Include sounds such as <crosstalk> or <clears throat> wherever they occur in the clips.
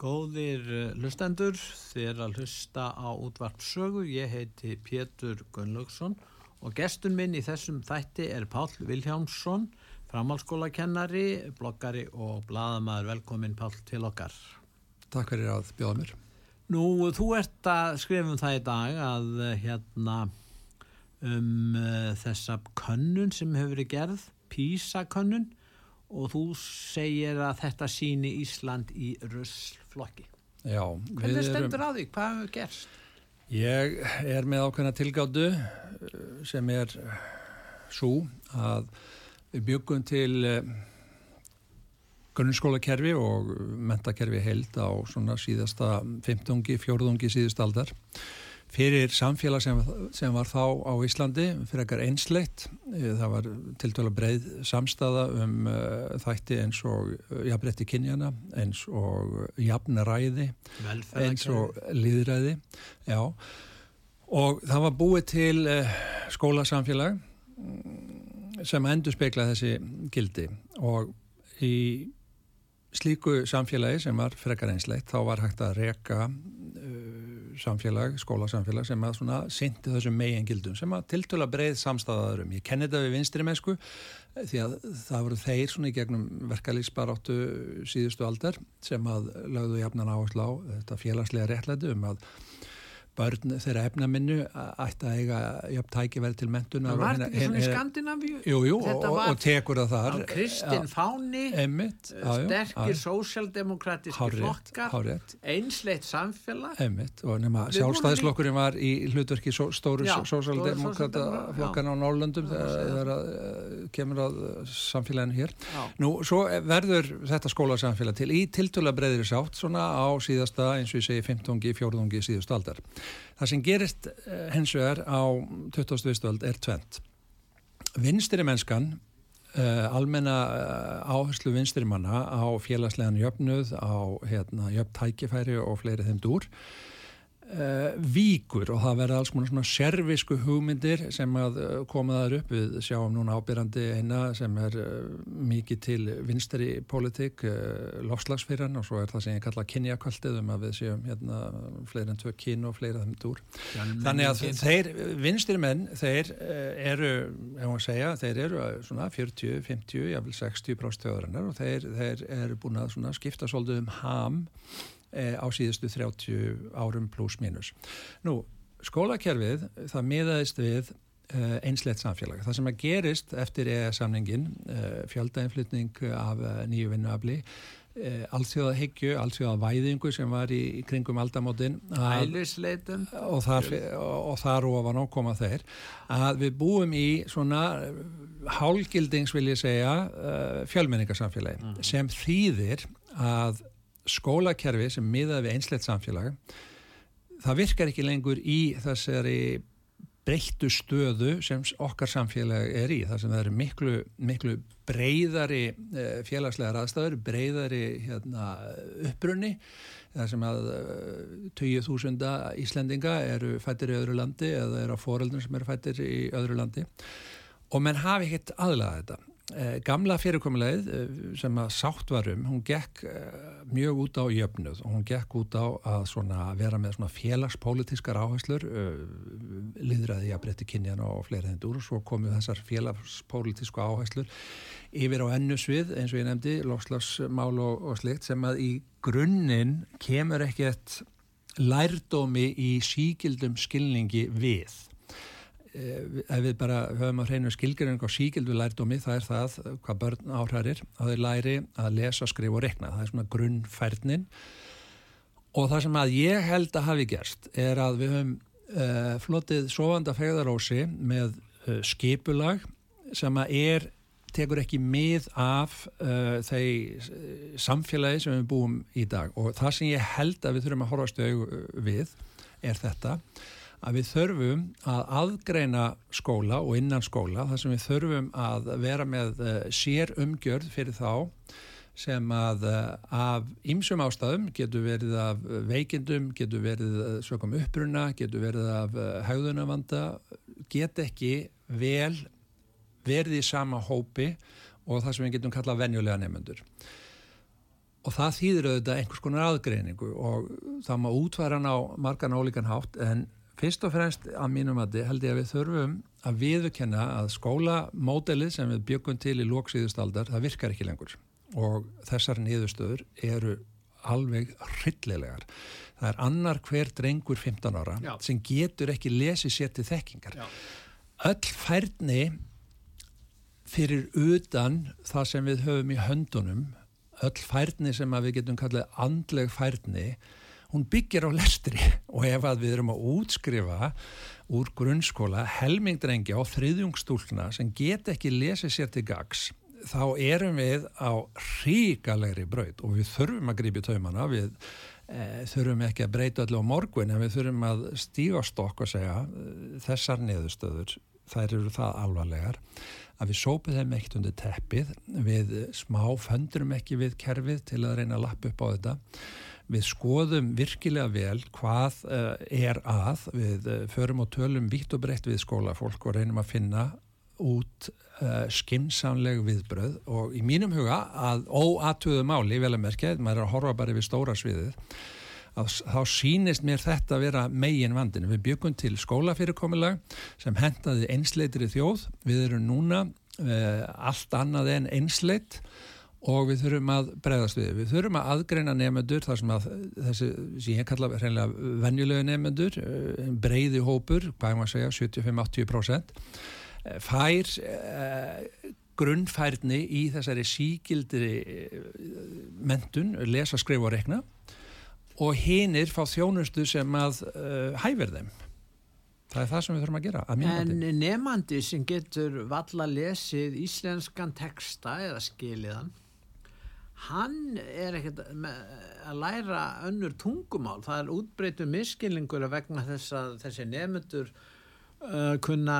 Góðir eh, hlustendur, þér að hlusta á útvarp sögu. Ég heiti Pétur Gunnlaugsson og gestun minn í þessum þætti er Pál Viljámsson, framhalskólakennari, bloggari og bladamæður. Velkomin Pál til okkar. Takk fyrir að bjóða mér. Nú, þú ert að skrifa um það í dag að eh, hérna um uh, þessa könnun sem hefur verið gerð, PISA-könnun og þú segir að þetta síni Ísland í russflokki. Já, Hvernig stendur á því? Hvað hefur gerst? Ég er með ákveðna tilgáttu sem er svo að við byggum til grunnskólakerfi og mentakerfi held á svona síðasta 15. fjórðungi síðust aldar fyrir samfélag sem, sem var þá á Íslandi fyrir ekkar einsleitt það var til dæla breið samstaða um uh, þætti eins og uh, jafnrætti kynjana eins og jafnaræði eins og líðræði já. Og það var búið til uh, skólasamfélag sem endur speikla þessi gildi. Og í slíku samfélagi sem var frekar einsleitt þá var hægt að reka samfélag, skólasamfélag sem að svona syndi þessum megingildum sem að tiltöla breið samstæðaðurum. Ég kenni þetta við vinstri mennsku því að það voru þeir svona í gegnum verkalýsbaráttu síðustu aldar sem að lagðu jafnan áherslu á þetta félagslega réttlætu um að börn þeirra efnaminnu ætti að eiga jöfn tækifæri til mentunar Það var þetta ekki svona í Skandinavíu? Jú, jú, og, og tekur það þar. Kristinn Fáni einmitt, sterkir sósjaldemokratíski flokkar einsleitt samfélag. Einmitt, og nema sjálfstæðislokkurinn var í hlutverki só, stóru sósjaldemokrata flokkan á Norrlöndum þegar að kemur að samfélaginu hér. Já. Nú, svo verður þetta skólasamfélag til í tiltöla breyðri sátt svona á síðasta, eins og ég segi, 15. fjórðungi síðust aldar Það sem gerist hens vegar á 20. stöld er tvent. Vinstri mennskan, uh, almenna uh, áherslu vinstri manna á félagslegan jöfnuð, á hérna, jöfn tækifæri og fleiri þeim dúr, Uh, víkur og það verða alls konar svona servisku hugmyndir sem að uh, koma þar upp. Við sjáum núna ábyrrandi eina sem er uh, mikið til vinstri politík lofslagsfyrir og svo er það sem ég kalla kynjakvöldið um að við séum hérna fleiri en tvö kyn og fleiri þeim dúr. Þannig að þeir vinstri menn þeir eru, ef maður segja þeir eru svona 40, 50 jáfnvel 60 próstjóðarinnar og þeir, þeir eru búin að skipta svolítið um ham á síðustu 30 árum pluss mínus. Nú, skólakerfið, það miðaðist við uh, einslegt samfélag. Það sem að gerist eftir EES-samningin, uh, fjöldainflytning af nýju vinnuafli, allþjóða hyggju, allþjóða væðingu sem var í, kringum aldamótin Ælisleitum og þar, og þar ofan ákoma þeir að við búum í svona hálgildings vil ég segja fjölmenningarsamfélagi mm. sem þýðir að skólakerfi sem miðaði við einslegt samfélag það virkar ekki lengur í þessari breyttu stöðu sem okkar samfélag er í þar sem það eru miklu, miklu breyðari eh, félagslegar aðstæður, breyðari hérna, uppbrunni þar sem að 20.000 eh, Íslendinga eru fættir í öðru landi eða eru á foreldrum sem eru fættir í öðru landi. Og menn hafi ekkert aðlaða þetta gamla fyrirkomulegið eh, sem að sátt varum, hún gekk eh, mjög út á jöfnuð og hún gekk út á að vera með félagspolítiskar áherslur liðræði að breytti kynjan og fleiri hendur og svo komu þessar félagspolítisku áherslur yfir á ennusvið eins og ég nefndi, lofslagsmál og, og slikt sem að í grunninn kemur ekkert lærdómi í síkildum skilningi við. Eh, ef við bara höfum að hreinu skilgjörðing á síkildu lærdómi það er það hvað börn áhræðir að þeir læri að lesa, skrifa og rekna það er svona grunnfærnin. Og það sem að ég held að hafi gerst er að við höfum uh, flotið sovanda fegðarósi með uh, skipulag sem að er tekur ekki mið af uh, þeir samfélagi sem við búum í dag. Og það sem ég held að við þurfum að horfast auð við er þetta að við þurfum að aðgreina skóla og innan skóla þar sem við þurfum að vera með uh, sér umgjörð fyrir þá sem að uh, af ýmsum ástæðum getur verið af veikindum, getur verið sökum uppruna, getur verið af haugðunavanda, get ekki vel verið í sama hópi og það sem við getum kallað venjulega nefnendur og það þýðir auðvitað einhvers konar aðgreiningu og það má útværa hann á margan ólíkan hátt en Fyrst og fremst að mínum að held ég að við þurfum að viðkenna að skólamódelið sem við byggum til í lóksíðustaldar, það virkar ekki lengur og þessar niðurstöður eru alveg hryllilegar. Það er annar hver drengur 15 ára Já. sem getur ekki lesið sér til þekkingar. Já. Öll færni fyrir utan það sem við höfum í höndunum, öll færni sem við getum kallið andleg færni hún byggir á lestri. Og ef að við erum að útskrifa úr grunnskóla helmingdrengi á þriðjungstúlna sem get ekki lesið sér til gags þá erum við á ríkalegri braut. Og við þurfum að grípi taumana. Við e, þurfum ekki að breyta allir á morgun en við þurfum að stíga stokk og segja e, þessar neðustöður þær eru það alvarlegar að við sópum þeim ekkert undir teppið við smá föndurum ekki við kerfið til að reyna að lappa upp á þetta við skoðum virkilega vel hvað uh, er að, við uh, förum og tölum vitt og breytt við skólafólk og reynum að finna út uh, skimsamleg viðbröð og í mínum huga að óatuðu máli, vel að merkja, maður er að horfa bara við stóra sviðið, að, þá sínist mér þetta að vera megin vandin. Við byggum til skólafyrirkomulag sem hendaði einsleitri þjóð, við erum núna allt annað en einsleit og við þurfum að bregðast við. Við þurfum að aðgreina nefnendur þar sem að þessi, sem ég kalla hreinlega venjulegu nefnendur, eh, breyði hópur, hvað maður að segja, 75-80% eh, fær eh, grunnfærni í þessari síkildri eh, mentun, lesa, skrifa og rekna og hinnir fá þjónustu sem að uh, hæfir þeim. Það er það sem við þurfum að gera. Að en nefnandi sem getur valla lesið íslenskan texta eða skiliðan hann er ekkert að læra önnur tungumál. Það er útbreytu miskilningur vegna þess að þessi nefnendur uh, kunna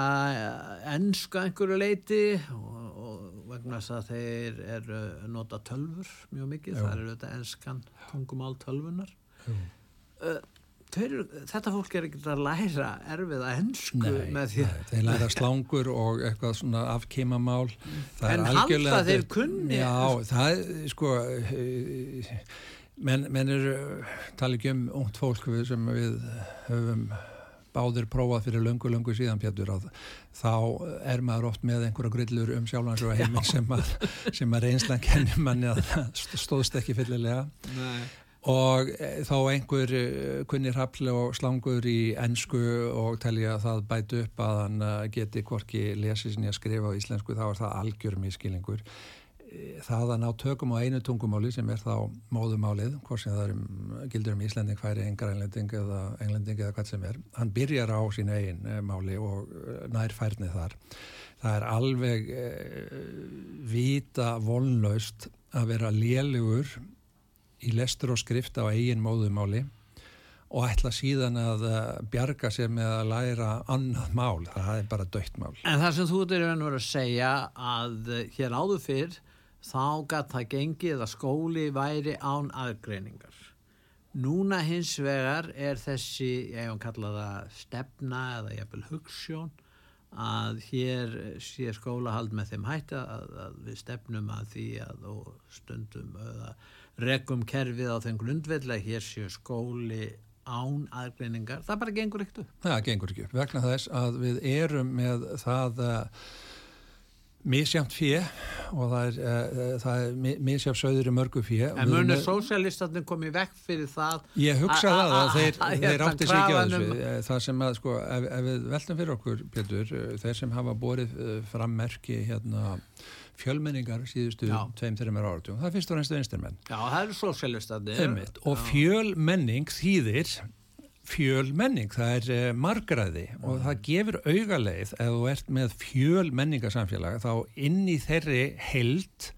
ennska einhverju leiti og, og vegna þess að þeir eru nota tölfur mjög mikið, Jú. það eru þetta ennskan tungumál tölfunar uh, Þeir, þetta fólk er ekkert að læra erfið að hensku nei, með því að þeir læra slangur og eitthvað svona afkeimamál en halda þeir kunni já, það er sko menn men er tala ekki um ungt fólk sem við höfum báðir prófað fyrir löngu, löngu síðan að þá er maður oft með einhverja grillur um sjálfhansjóða heiminn sem að, að reynslan kennir manni að <laughs> stóðst ekki fyllilega. Nei og e, þá einhver e, kunni rafli og slangur í ennsku og telja að það bætu upp að hann e, geti hvorki lesið sinni að skrifa á íslensku þá er það algjörum í skilingur það að ná tökum á einu tungumáli sem er þá móðumálið hvort sem það um, gildur um íslending færi engar englending eða englending eða hvað sem er hann byrjar á sín eigin máli og nær færni þar. Það er alveg eh, vita volnlaust að vera lélugur í lestur og skrifta á eigin móðumáli og ætla síðan að eh, bjarga sér með að læra annað mál, það er bara dögt mál. En það sem þú er að vera að segja að eh, hér áður fyrr þá gætt það gengið að skóli væri án aðgreiningar. Núna hins vegar er þessi, ég hef kallað það stefna eða jæfnvel hugssjón að hér sé skólahald með þeim hætti að, að við stefnum að því að stundum öða regum kerfið á þeim grundvelli að hér séu skóli án aðgreiningar, það bara gengur ekkert upp. Það gengur ekki upp, vegna þess að við erum með það uh, misjamt fjö og það er, uh, það er misjamt söður í mörgu fjö En munir sósjálistatinn komið vekk fyrir það Ég hugsa það að þeir, þeir átti sig ekki að þessu eh, það sem að sko, ef, ef við veltum fyrir okkur Pétur, þeir sem hafa borið frammerki hérna fjölmenningar síðustu tveim, þeirra mér áratjum. Það fyrst og reynstu einstirmenn. Já, það eru sósélistandi. Og fjölmenning þýðir fjölmenning, það er uh, margræði og það gefur augaleið ef þú ert með fjölmenningasamfélag þá inn í þeirri held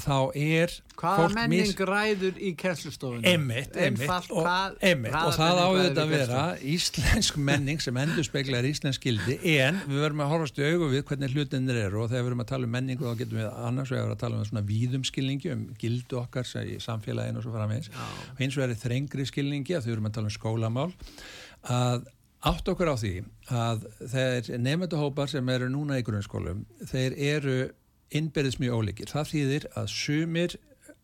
þá er Hvaða menning mis... ræður í kesslustofunum? Emmitt, emmitt og, emitt, og það áður að vera íslensk menning sem endur speklar íslensk gildi en við verðum að horfast í augu við hvernig hlutinir eru og þegar við verðum að tala um menning og þá getum við annars vegar að tala um svona víðumskilningi um gildu okkar í samfélaginu og svo framins og eins og er þrengri skilningi að þau verðum að tala um skólamál að átt okkur á því að þeir nefndahópar sem eru núna í grunnskólum þeir eru innberðis mjög óleikir. Það þýðir að sumir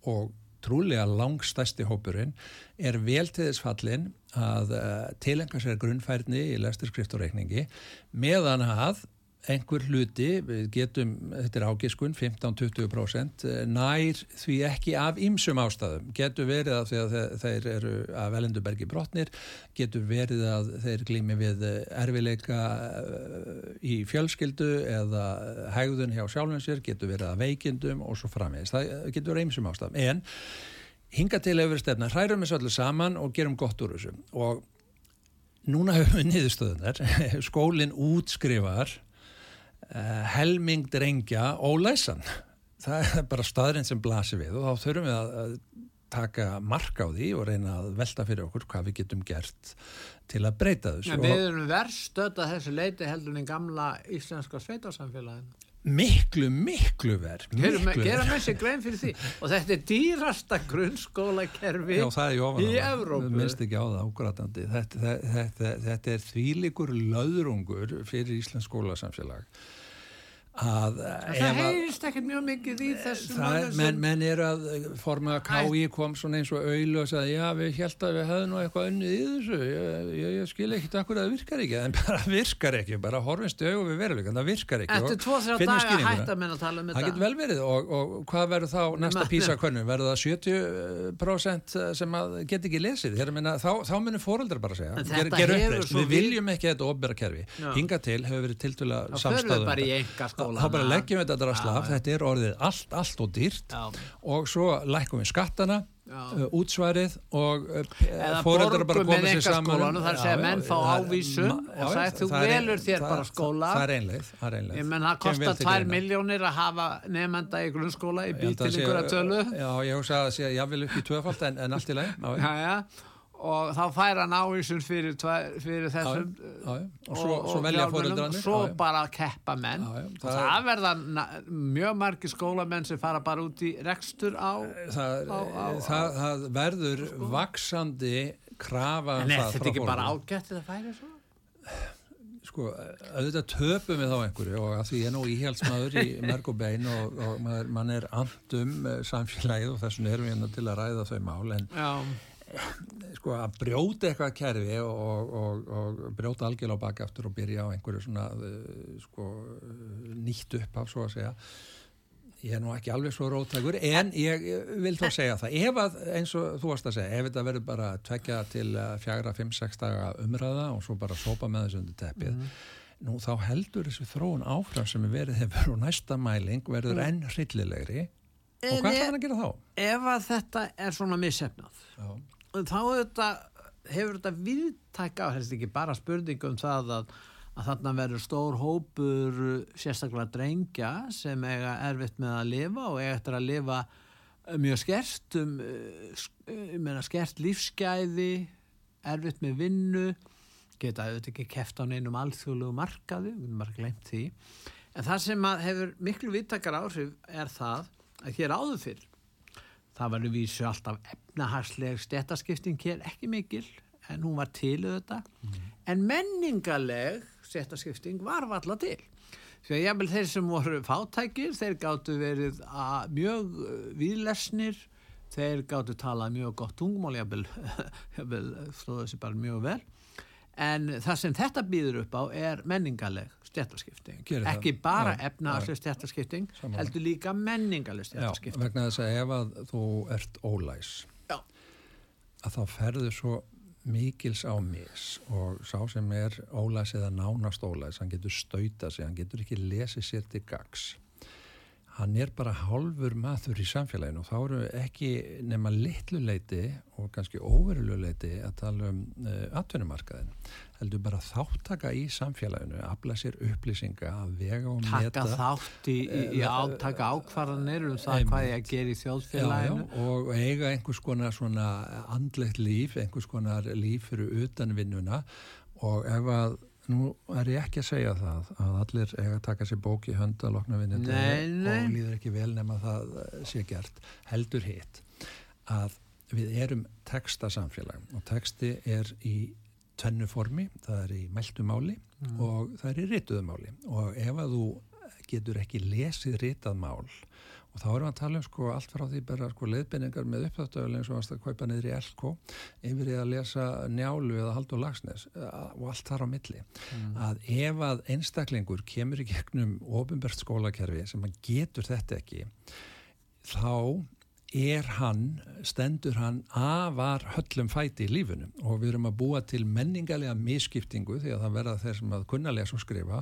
og trúlega langstæsti hópurinn er vel til þess fallin að uh, tilenga sér grunnfærni í lesturskrift og reikningi meðan að einhver hluti, við getum, þetta er ágiskun, 15-20% eh, nær því ekki af ýmsum ástæðum, getur verið að þegar þeir eru að velendubergi brotnir, getur verið að þeir glými við erfileika eh, í fjölskyldu eða hægðun hjá sjálfinsir, getur verið að veikindum og svo framvegist, það getur verið ýmsum ástæðum, en hinga til hefur stefna, hrærum við svolítið saman og gerum gott úr þessu. Og núna <laughs> höfum við niðurstöðunar, skólinn útskrifar helming drengja ólæsan. <laughs> Það er bara staðurinn sem blasir við og þá þurfum við að, taka marka á því og reyna að velta fyrir okkur hvað við getum gert til að breyta þessu. Ja, við erum verðstödd að þessu leiti heldur en gamla íslenska sveitarsamfélaginu. Miklu, miklu verð Gera með sér grein fyrir því <laughs> og þetta er dýrasta grunnskólakerfi Já, í Evrópu Minnst ekki á það ágrætandi þetta, þetta, þetta er þvílikur löðrungur fyrir Íslands skólasamfélag Að, það heyrist ekkert mjög mikið í þessu menn, menn er að forma að K.I. kom svona eins og auðlu og sagði já við held að við hefðum eitthvað önnið í þessu. Ég, ég, ég skil ekkert akkur að það virkar ekki. <laughs> En bara virkar ekki, bara horfinst auðvitað við veruleikann, það virkar ekki. Eftir tvo-þrjá daga hægt að menna að tala um þetta. Það getur vel verið og, og hvað verður þá næsta písakönnu, verður það 70% sem get ekki lesið? Minna, þá, þá munir fóreldrar bara segja ger, ger við viljum ekki þetta ofbera kerfi. Hinga til hefur verið tiltöla skóla þá bara leggjum við þetta drastlaf þetta er orðið allt, allt og dýrt. Já. og svo lækum við skattana Uh, útsvarið og uh, fóreldrar bara komið sér saman. þar segja menn fá ávísun og það er þú velur þér bara skóla. það er einleið ég menn það kostar 2 miljónir að hafa nefnda í grunnskóla í bíl til ykkur að tölu. Já ég hugsa að ég vil upp í tvöfald en, allt í leið og þá fær hann ávísun fyrir, fyrir þessum já, já, og svo, og, svo velja fóröldrarnir svo já, bara að keppa menn. Og það, það verða mjög margi skólamenn sem fara bara út í rekstur á það, á, á, það, það verður sko? vaksandi krafa en er þetta ekki bara ágætt að færa svo? sko, auðvitað töpum við þá einhverju og því ég er nú íhjálpsmaður í <laughs> mörg og bein og, og mann er andum eh, samfélagið og þessum erum við hérna til að ræða þau mál en sko að brjóta eitthvað kerfi og, og, og brjóta algjörlega á bakaftur og byrja á einhverju svona uh, sko nýtt upp af svo að segja ég er nú ekki alveg svo rótækur en ég vil þá segja það ef að eins og þú varst að segja ef þetta verður bara tvekja til fjagra, fimm, sex daga umræða og svo bara sopa með þessu undir teppið mm. nú þá heldur þessu þróun áfram sem er verið hefur og næsta mæling verður mm. enn hryllilegri og hvað er það að gera þá? Ef að þetta er svona missefnað Já þá þetta, hefur þetta viðtækka, helst ekki bara spurningum það að, að þarna verður stór hópur sérstaklega drengja sem eiga erfitt með að lifa og eiga eftir að lifa mjög skert um, um skert lífsgæði erfitt með vinnu geta auðvitað ekki keft á neinum alþjóðlegu markaði, við erum bara glemt því. En það sem hefur miklu viðtækkar áhrif er það að hér áður fyrr það var vísu alltaf efnahagsleg stjættaskipting hér ekki mikil en hún var til auðvitað. Mm. en menningaleg stjættaskipting var valla til. Því að þeir sem voru fátækir þeir gáttu verið mjög výðlesnir þeir gáttu talað mjög gott tungmál jável <laughs> stóðu þessi bara mjög vel. En það sem þetta býður upp á er menningaleg stjættaskipting ekki bara efnaðarslega stjættaskipting heldur líka menningaleg stjættaskipting vegna þess að ef að þú ert ólæs Já. að þá ferður svo mikils á mis og sá sem er ólæs eða nánast ólæs hann getur stauta sig, hann getur ekki lesið sér til gags hann er bara hálfur maður í samfélaginu og þá eru ekki nema litlu leiti og kannski óveruleg leiti að tala um uh, atvinnumarkaðin heldur bara þáttaka í samfélaginu afla sér upplýsinga að vega og taka meta þátt í, í, í Eh, átaka ákvarðanir um það einmitt. hvað ég að gera í já, þjóðfélaginu já, og eiga einhvers konar svona andlegt líf, einhvers konar líf fyrir utan vinnuna og ef að Nú er ég ekki að segja það að allir eiga að taka sér bók í hönd að lokna vinninu Nei, nei. og líður ekki vel nema það sé gert heldur hitt að við erum textasamfélag og texti er í tvennu formi, það er í mæltumáli og það er í rituðumáli og ef að þú getur ekki lesið ritað mál og þá erum við að tala um sko allt frá því bara sko leiðbendingar með uppþáttöðuleg eins og varst að kaupa niður í Elko yfir í að lesa njálu eða haldur lagsnes og allt þar á milli. Að ef að einstaklingur kemur í gegnum ofinbært skólakerfi sem að getur þetta ekki þá er hann, stendur hann afar höllum fæti í lífinu. Og við erum að búa til menningalega misskiptingu því að það verða þeir sem að kunna lesa og skrifa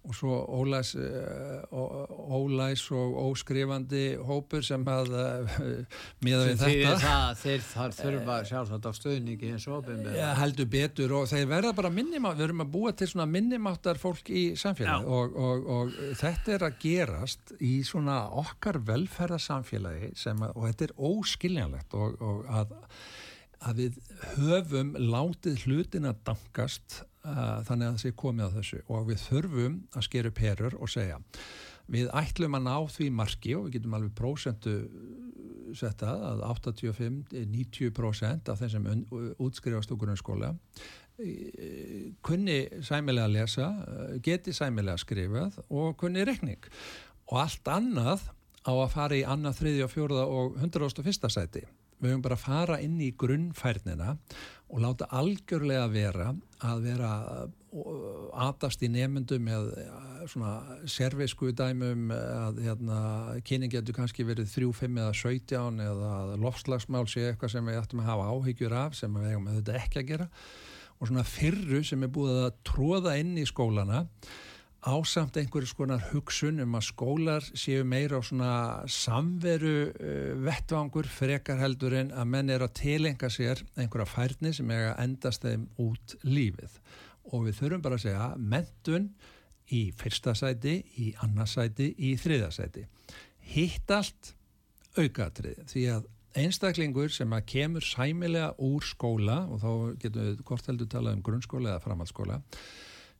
og svo ólæs, uh, ólæs og óskrifandi hópur sem að uh, miða við þetta það, þeir þar þurfa sjálfsagt á stöðningi eins og opinbera Ja, heldur betur og þeir verða bara minnimátt, við erum að búa til svona minnimáttar fólk í samfélagi Já. og, og, og þetta er að gerast í svona okkar velferðarsamfélagi sem og þetta er óskiljanlegt og, og að, að við höfum látið hlutin að dankast uh, þannig að það sé komið á þessu og við þurfum að skera upp herur og segja við ætlum að ná því marki og við getum alveg prósentu setta að 85-90% af þeim sem útskrifast úr grunnskóla eh, kunni sæmilega að lesa, eh, geti sæmilega skrifað og kunni rekning og allt annað á að fara í annað, þriðja, fjórða og 101. sæti. Við höfum bara að fara inn í grunnfærnina og láta algjörlega vera að vera uh, aðast í nefndum með uh, svona servisku dæmum að hérna, kynning getur kannski verið 3, 5 eða 17 eða lofslagsmál sé eitthvað sem við ættum að hafa áhyggjur af sem við hefum þetta ekki að gera. Og svona fyrru sem er búið að tróða inn í skólana ásamt einhverju skonar hugsun um að skólar séu meira á svona samveru uh, vettvangur frekar heldur en að menn er að tilenga sér einhverja færni sem er að endast þeim út lífið og við þurfum bara að segja mentun í fyrsta sæti, í annarsæti, í þriðasæti. Hitt allt aukatriði því að einstaklingur sem að kemur sæmilega úr skóla og þá getum við hvort heldur talað um grunnskóla eða framhaldsskóla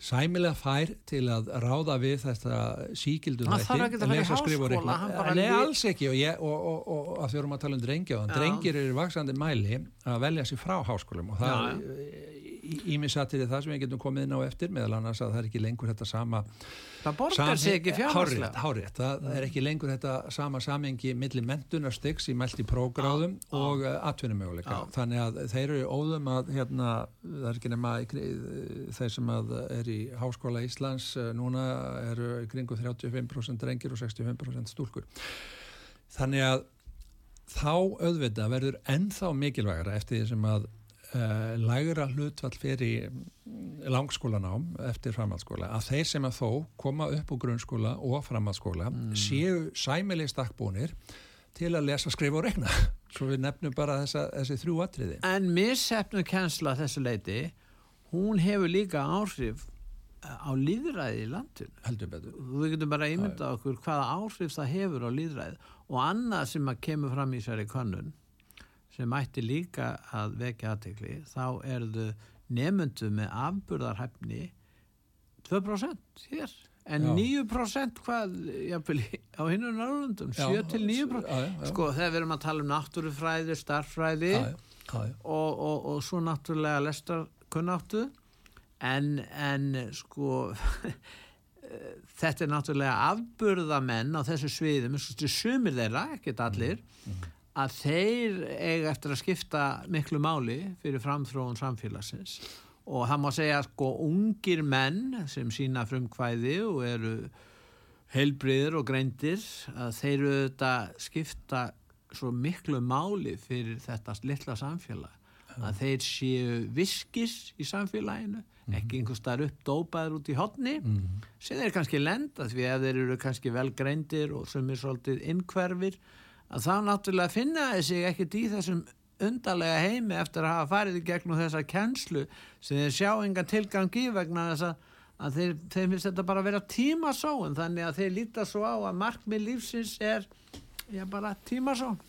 sæmilega fær til að ráða við þetta síkildur Hann þarf ekkert að fara í háskóla, Nei, lí- alls ekki og, ég, og, og, og, að þjórum að tala um Já. drengir eru vaksandi mæli að velja sér frá háskólum og það ímisatir það sem við getum komið inn á eftir meðal annars að það er ekki lengur þetta sama það borgar sig ekki hárrétt, það er ekki lengur þetta sama samengi milli mentunarstygs í mælti prógráðum Já, já. og uh, atvinnumöguleika. Þannig að þeir eru óðum að hérna, það er ekki nema þeir sem er í Háskóla Íslands uh, núna eru kringu 35% drengir og 65% stúlkur. Þannig að þá auðvitað verður ennþá mikilvægara eftir því sem að uh, lægra hlutvall fyrir mm, langskólanám eftir framhaldsskóla að þeir sem að þó koma upp úr grunnskóla og framhaldsskóla séu sæmileg stakkbúnir til að lesa, skrifa og rekna <laughs> svo við nefnum bara þessa, þessi þrjú atriði. En missefnu kensla þessu leiti hún hefur líka áhrif á líðræði í landinu. Heldur betur. Við getum bara ímyndað okkur hvaða áhrif það hefur á líðræði og annað sem að kemur fram í sér í könnun sem ætti líka að vekja aðtekli þá er þau nefndu með afburðarhæfni 2% hér. En Já. 9% hvað jafnvel, í- á hinnum Norrlundum 7-9% Já, já, já. sko þegar við erum að tala um náttúrufræði, starffræði Já, já, og, og, og svo náttúrulega lestarkunnáttu. En, en sko <laughs> þetta er náttúrulega afburðamenn á þessu sviðum, sumir þeirra, ekkert allir að þeir eiga eftir að skipta miklu máli fyrir framþróun samfélagsins. Og það má segja sko ungir menn sem sína frumkvæði og eru heilbriðir og greindir að þeir eru þetta skipta svo miklu máli fyrir þetta litla samfélag. Að þeir séu viskis í samfélaginu ekki einhvers staðar uppdópaður út í hotni mm. sem þeir kannski lenda því að þeir eru kannski vel greindir og sem er svolítið innkverfir að þá náttúrulega finna þessi ekkert í þessum undarlega heimi eftir að hafa farið í gegnum þessa kennslu sem þeir sjá engan tilgang í vegna þess að, þeir, þeir finnst þetta bara að vera tímasóun þannig að þeir líta svo á að markmið lífsins er já, bara tímasóun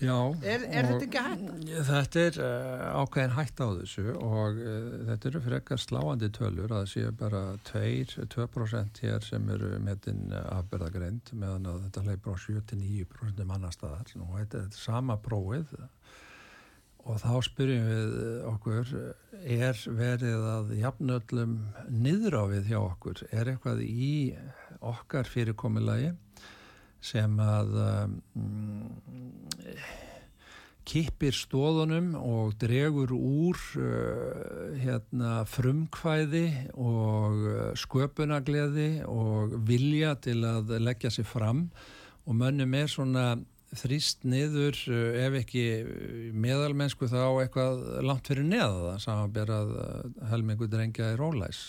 Já, er, er þetta ekki hægt? Þetta er uh, ákveðin hægt á þessu og uh, þetta eru fyrir ekkar sláandi tölur að það séu bara 2% hér sem eru metin afberðagreind meðan að þetta leipur á 7-9% um annar staðar. Og þetta er sama prófið og þá spyrjum við okkur er verið að jafnöllum við hjá okkur? Er eitthvað í okkar fyrirkomilagi sem að um, kippir stóðunum og dregur úr uh, hérna, frumkvæði og uh, sköpunagleði og vilja til að leggja sér fram. Og mönnum er svona þrýst niður eh, ef ekki meðalmennsku þá eitthvað langt fyrir neða samanberað helmingu drengja í rólæs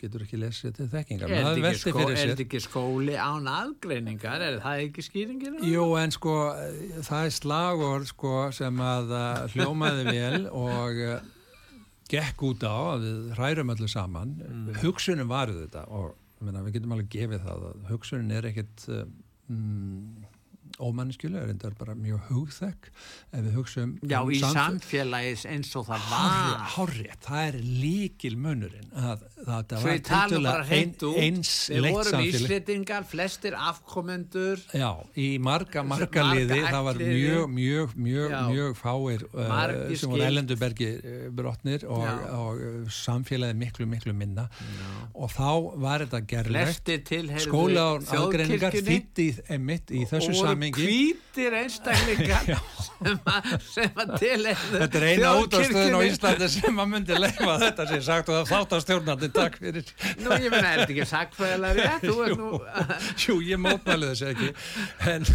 getur ekki lesið til þekkingar Er þetta ekki, skó, ekki skóli án aðgreiningar er það ekki skýringir? Jú en sko það er slagur sko sem að hljómaði vel og gekk út á að við hrærum öllu saman mm. hugsunum varuð þetta og menna, við getum alveg gefið það að hugsunin er ekkit um, ómanniskilu, er þetta bara mjög hugþekk. Ef við hugsaum Já, um í samfélagis eins og það var. Hárrið, það er líkil munurinn að það var tildulega ein, eins Við vorum íslitingar, flestir afkomendur. Já, í marga, marga liði það var mjög, mjög, mjög, mjög fáir uh, sem voru ellendubergi uh, brotnir og, og uh, samfélagi miklu, miklu minna. Já. og þá var þetta gerlegt. Skóla á aðgreiningar þitt í, í þessu samingi hvítir einstaklingar <laughs> sem að til þetta er eina útastöðun á Íslandi sem að myndi leifa þetta sem sagt og það þátt að stjórnandi takk fyrir. Nú ég menna, er þetta ekki sagfæðilega rétt? Jú, <laughs> jú, ég mótmæli þessu ekki. En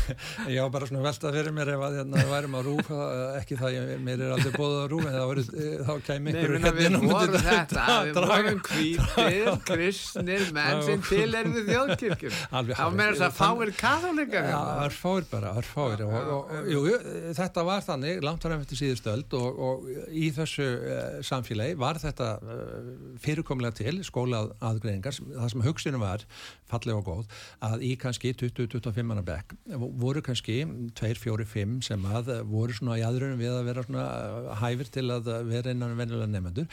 ég á bara svona veltað fyrir mér ef að hérna, það værum að rúfa ekki það, ég, mér er aldrei bóðað að rúfa þá kem ykkur hérna við vorum þetta, <laughs> við vorum hvítir kristnir menn sem til er við þjóðkirkjum þá meðan þess að fáir örfáir bara, örfáir og, og, og jú, þetta var þannig langt á nefnti síðustöld og, og í þessu uh, samfélagi var þetta uh, fyrirkomlega til skólað aðgreiningar, það sem hugsunum var falleg og góð, að í kannski 20-25 manna bekk voru kannski 2-4-5 sem að voru svona í aðrunum við að vera svona eh, hæfir til að vera innan vennilega nefnendur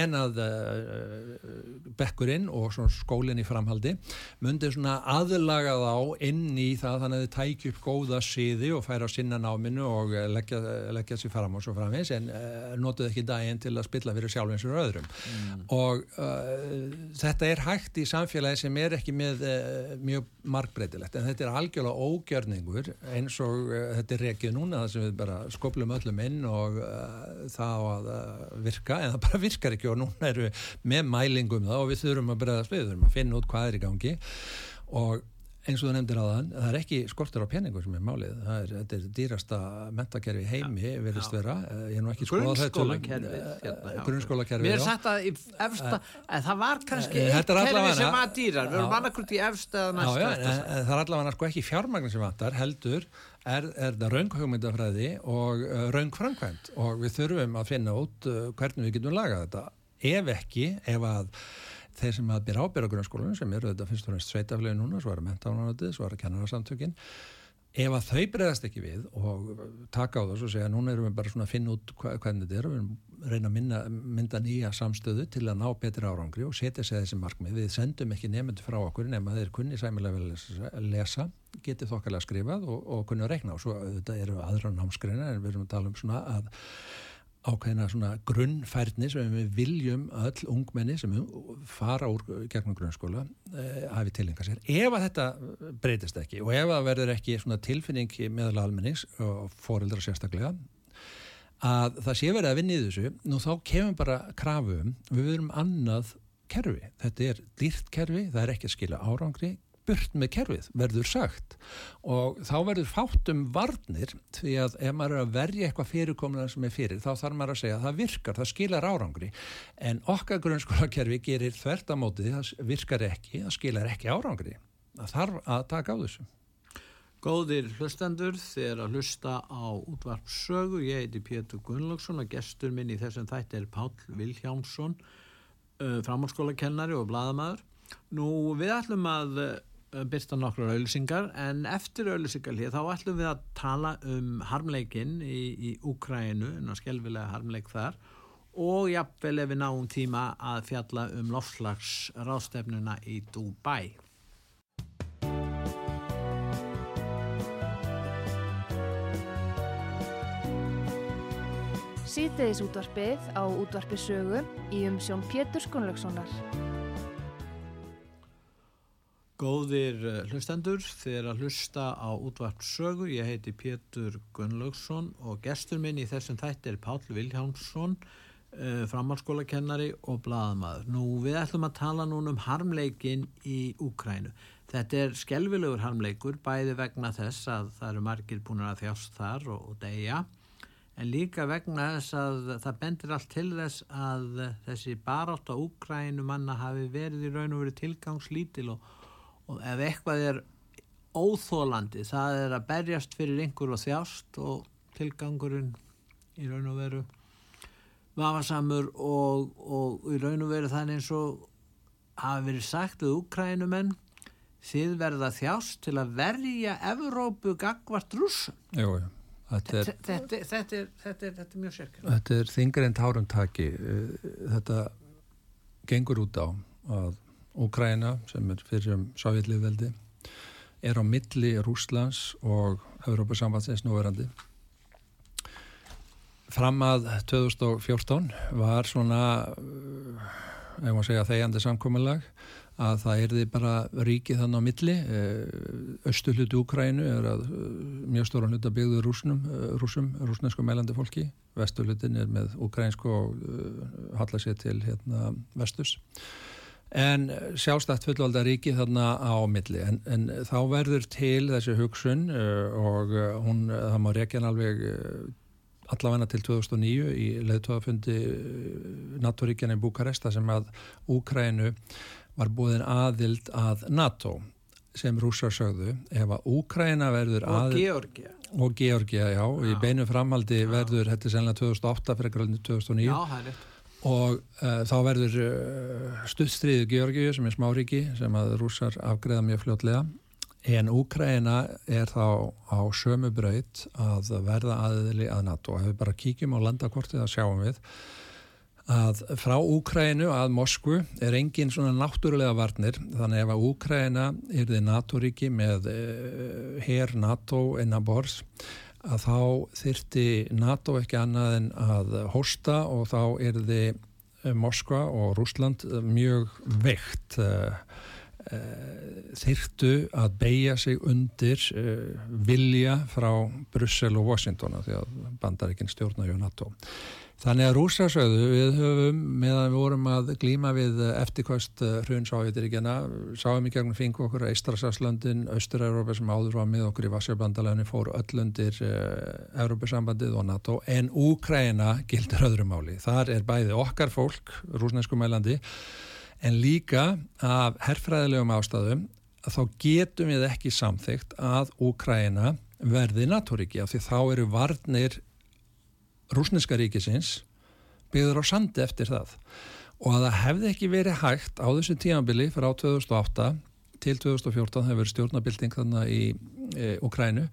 en að uh, bekkurinn og skólinn í framhaldi myndi svona aðlaga þá inn í það þannig að þið tækju upp góða síði og færa sinna náminu og eh, leggja, leggja sér fram og svo framins en uh, notuð ekki daginn til að spilla fyrir sjálf eins og öðrum mm. og uh, þetta er hægt í samfélagi sem er ekki með uh, mjög markbreytilegt en þetta er algjörlega ógjörningur eins og þetta er rekið núna það sem við bara skoplum öllum inn og það á að virka en það bara virkar ekki og núna eru við með mælingum það og við þurfum að bregðast við, við þurfum að finna út hvað er í gangi og eins og þú nefndir á þann, það er ekki skortur á penningu sem er málið, er, þetta er dýrasta mentakerfi heimi, verðist vera. Eh, ég er nú ekki skoðað þetta grunnskólakerfi mér er sagt að efsta, það var kannski eitt kerfi sem var dýrar við erum annarkvöld í efsta það er allavega sko ekki fjármagn sem vantar heldur er, er það raunghugmyndafræði og raungframkvæmt og við þurfum að finna út hvernig við getum lagað þetta. Ef ekki, ef að þeir sem að byrja ábyrja grunnskólanum sem eru þetta fyrst og fremst sveitaflegu núna, svo er að mentánaðið, svo er að kennararsamtökin ef að þau breyðast ekki við og taka á þessu og segja núna erum við bara svona að finna út hvernig þetta er og við erum reyna að mynda, mynda nýja samstöðu til að ná betri árangri og setja sig þessi markmið, við sendum ekki nefndu frá okkur nema þeir kunni sæmilega vel að lesa, geti þokkarlega skrifað og, og kunni að rekna og svo þetta eru aðra námskreina en við erum að tala um svona að ákveðina svona grunnfærni sem við viljum öll ungmenni sem fara úr gegnum grunnskóla eh, hafi tilenga sér. Ef að þetta breytist ekki og ef að verður ekki svona tilfinning meðal almennings og fóreldra sérstaklega að það sé verið að vinna í þessu, nú þá kemur bara krafum, við verum annað kerfi. Þetta er dýrt kerfi, það er ekki að skila árangri burt með kerfið, verður sagt. Og þá verður fátt um varnir því að ef maður er að verja eitthvað fyrirkomlega sem er fyrir, þá þarf maður að segja að það virkar, það skilar árangri. En okkar grunnskólakerfi gerir þvert að mótið, það virkar ekki það skilar ekki árangri. Það þarf að taka á þessu. Góðir hlustendur, þið er að hlusta á útvarpsögu, ég heiti Pétur Gunnlaugsson og gestur minn í þessum þætti er Pál Vilhjámsson uh, framhalskólakennari og bladamæður Nú við ætlum að uh, byrsta nokkru auðlisingar en eftir auðlisingarlið þá ætlum við að tala um harmleikin í, í Úkrænu, en að skelvilega harmleik þar og jafnvel ef við náum tíma að fjalla um lofslags rástefnuna í Dubai. Sýteðis útvarpið á útvarpið sögu í umsjón Pétur Skunlökssonar. Góðir eh, hlustendur, þið er að hlusta á útvart sögu. Ég heiti Pétur Gunnlaugsson og gestur minn í þessum þætti er Pál Viljánsson, eh, framhalskólakennari og bladamaður. Nú við ætlum að tala núna um harmleikin í Úkrænu. Þetta er skelvilegur harmleikur bæði vegna þess að það eru margir búin að þjást þar og, og deyja en líka vegna þess að það bendir allt til þess að þessi barátt á Úkrænu manna hafi verið í raun og verið tilgangslítil og, og ef eitthvað er óþólandi það er að berjast fyrir einhver og þjást og tilgangurinn í raun og veru vafasamur og, og í raun og veru þannig eins og hafi verið sagt við Úkrænumenn þið verða þjást til að verja Evrópu gagvart rúsum Þetta er, þetta, þetta, er, þetta, er, þetta er mjög sérkjörn. Þetta er þingar en tárumtaki. Þetta gengur út á að Úkræna, sem er fyrir um Sáviðliðveldi, er á milli Rúslands og Európa-sambandsins núverandi. Fram að 2014 var svona, ef maður segja, þegjandi samkominlag að það erði bara ríkið þannig á milli. Östu eh, hluti Úkrænu er að eh, mjög stóra hluta byggðu rúsnum, eh, rúsum, rúsnesku meilandi fólki. Vestu hlutin er með úkrænsku og halla sér til hérna, vestus en sjálfstætt fullvalda ríki þarna á milli. En, en þá verður til þessi hugsun og hún, það má rekjan alveg allavegna til 2009 í leðtóðafundi NATO-ríkjana í Búkaresta sem að Úkrænu var búin aðild að NATO sem rússar sögðu. Ef að Úkræna verður og Georgia og Georgia, já, og í beinu framhaldi já. verður, þetta er senlega 2008 fyrir gröðinu 2009 já, og uh, þá verður uh, stuðstriðu Georgiu sem er smáríki sem að rússar afgreða mjög fljótlega. En Úkræna er þá á sömu braut að verða aðili að NATO. Ef við bara kíkjum á landakortið að sjáum við að frá Úkrænu að Moskvu er engin svona náttúrulega varnir. Þannig ef að Úkræna er þið NATO-ríki með uh, her NATO enna bors að þá þyrti NATO ekki annað en að hosta og þá er þið eh, Moskva og Rúsland mjög veikt uh, þyrtu að beigja sig undir vilja frá Brussel og Washington því að bandaríkinn stjórna ju NATO Þannig að rúsasöðu við höfum meðan við vorum að glíma við eftirkvæmst eh, hrunsáhættiríkjana, sáum í gegnum fengu okkur Eistrasarslöndin, Östur-Európa sem áður var með okkur í Vassjabandalöfni fór öllundir eh, Európa-sambandið og NATO en Úkræna gildur öðru máli. Þar er bæði okkar fólk, rúsnesku mælandi, en líka af herrfræðilegum ástæðum þá getum við ekki samþygt að Úkræna verði NATO-ríki af því þá eru varnir rúsneska ríkisins byggður á sandi eftir það og að það hefði ekki verið hægt á þessu tímanbili frá 2008 til 2014 hefur stjórnabilding þannig í e, Ukrænu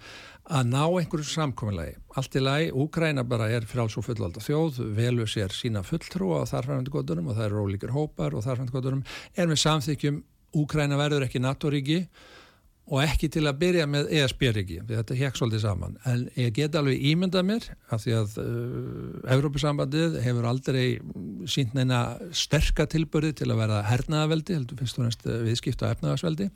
að ná einhverju samkominnlegi. Allt í lagi, Ukræna bara er fráls og fullvalda þjóð, velur sér sína fulltrú á þarfærandu goturum og það eru ólíkir hópar og þarfærandu goturum, er með samþykjum Ukræna verður ekki NATO-ríki og ekki til að byrja með ESB-riki, þetta hekk svolítið saman en ég get alveg ímyndað mér að því að uh, Evrópusambandið hefur aldrei sínt neina sterka tilbörði til að verða hernaðaveldi, heldur fyrst og næst viðskipta efnaðarsveldi,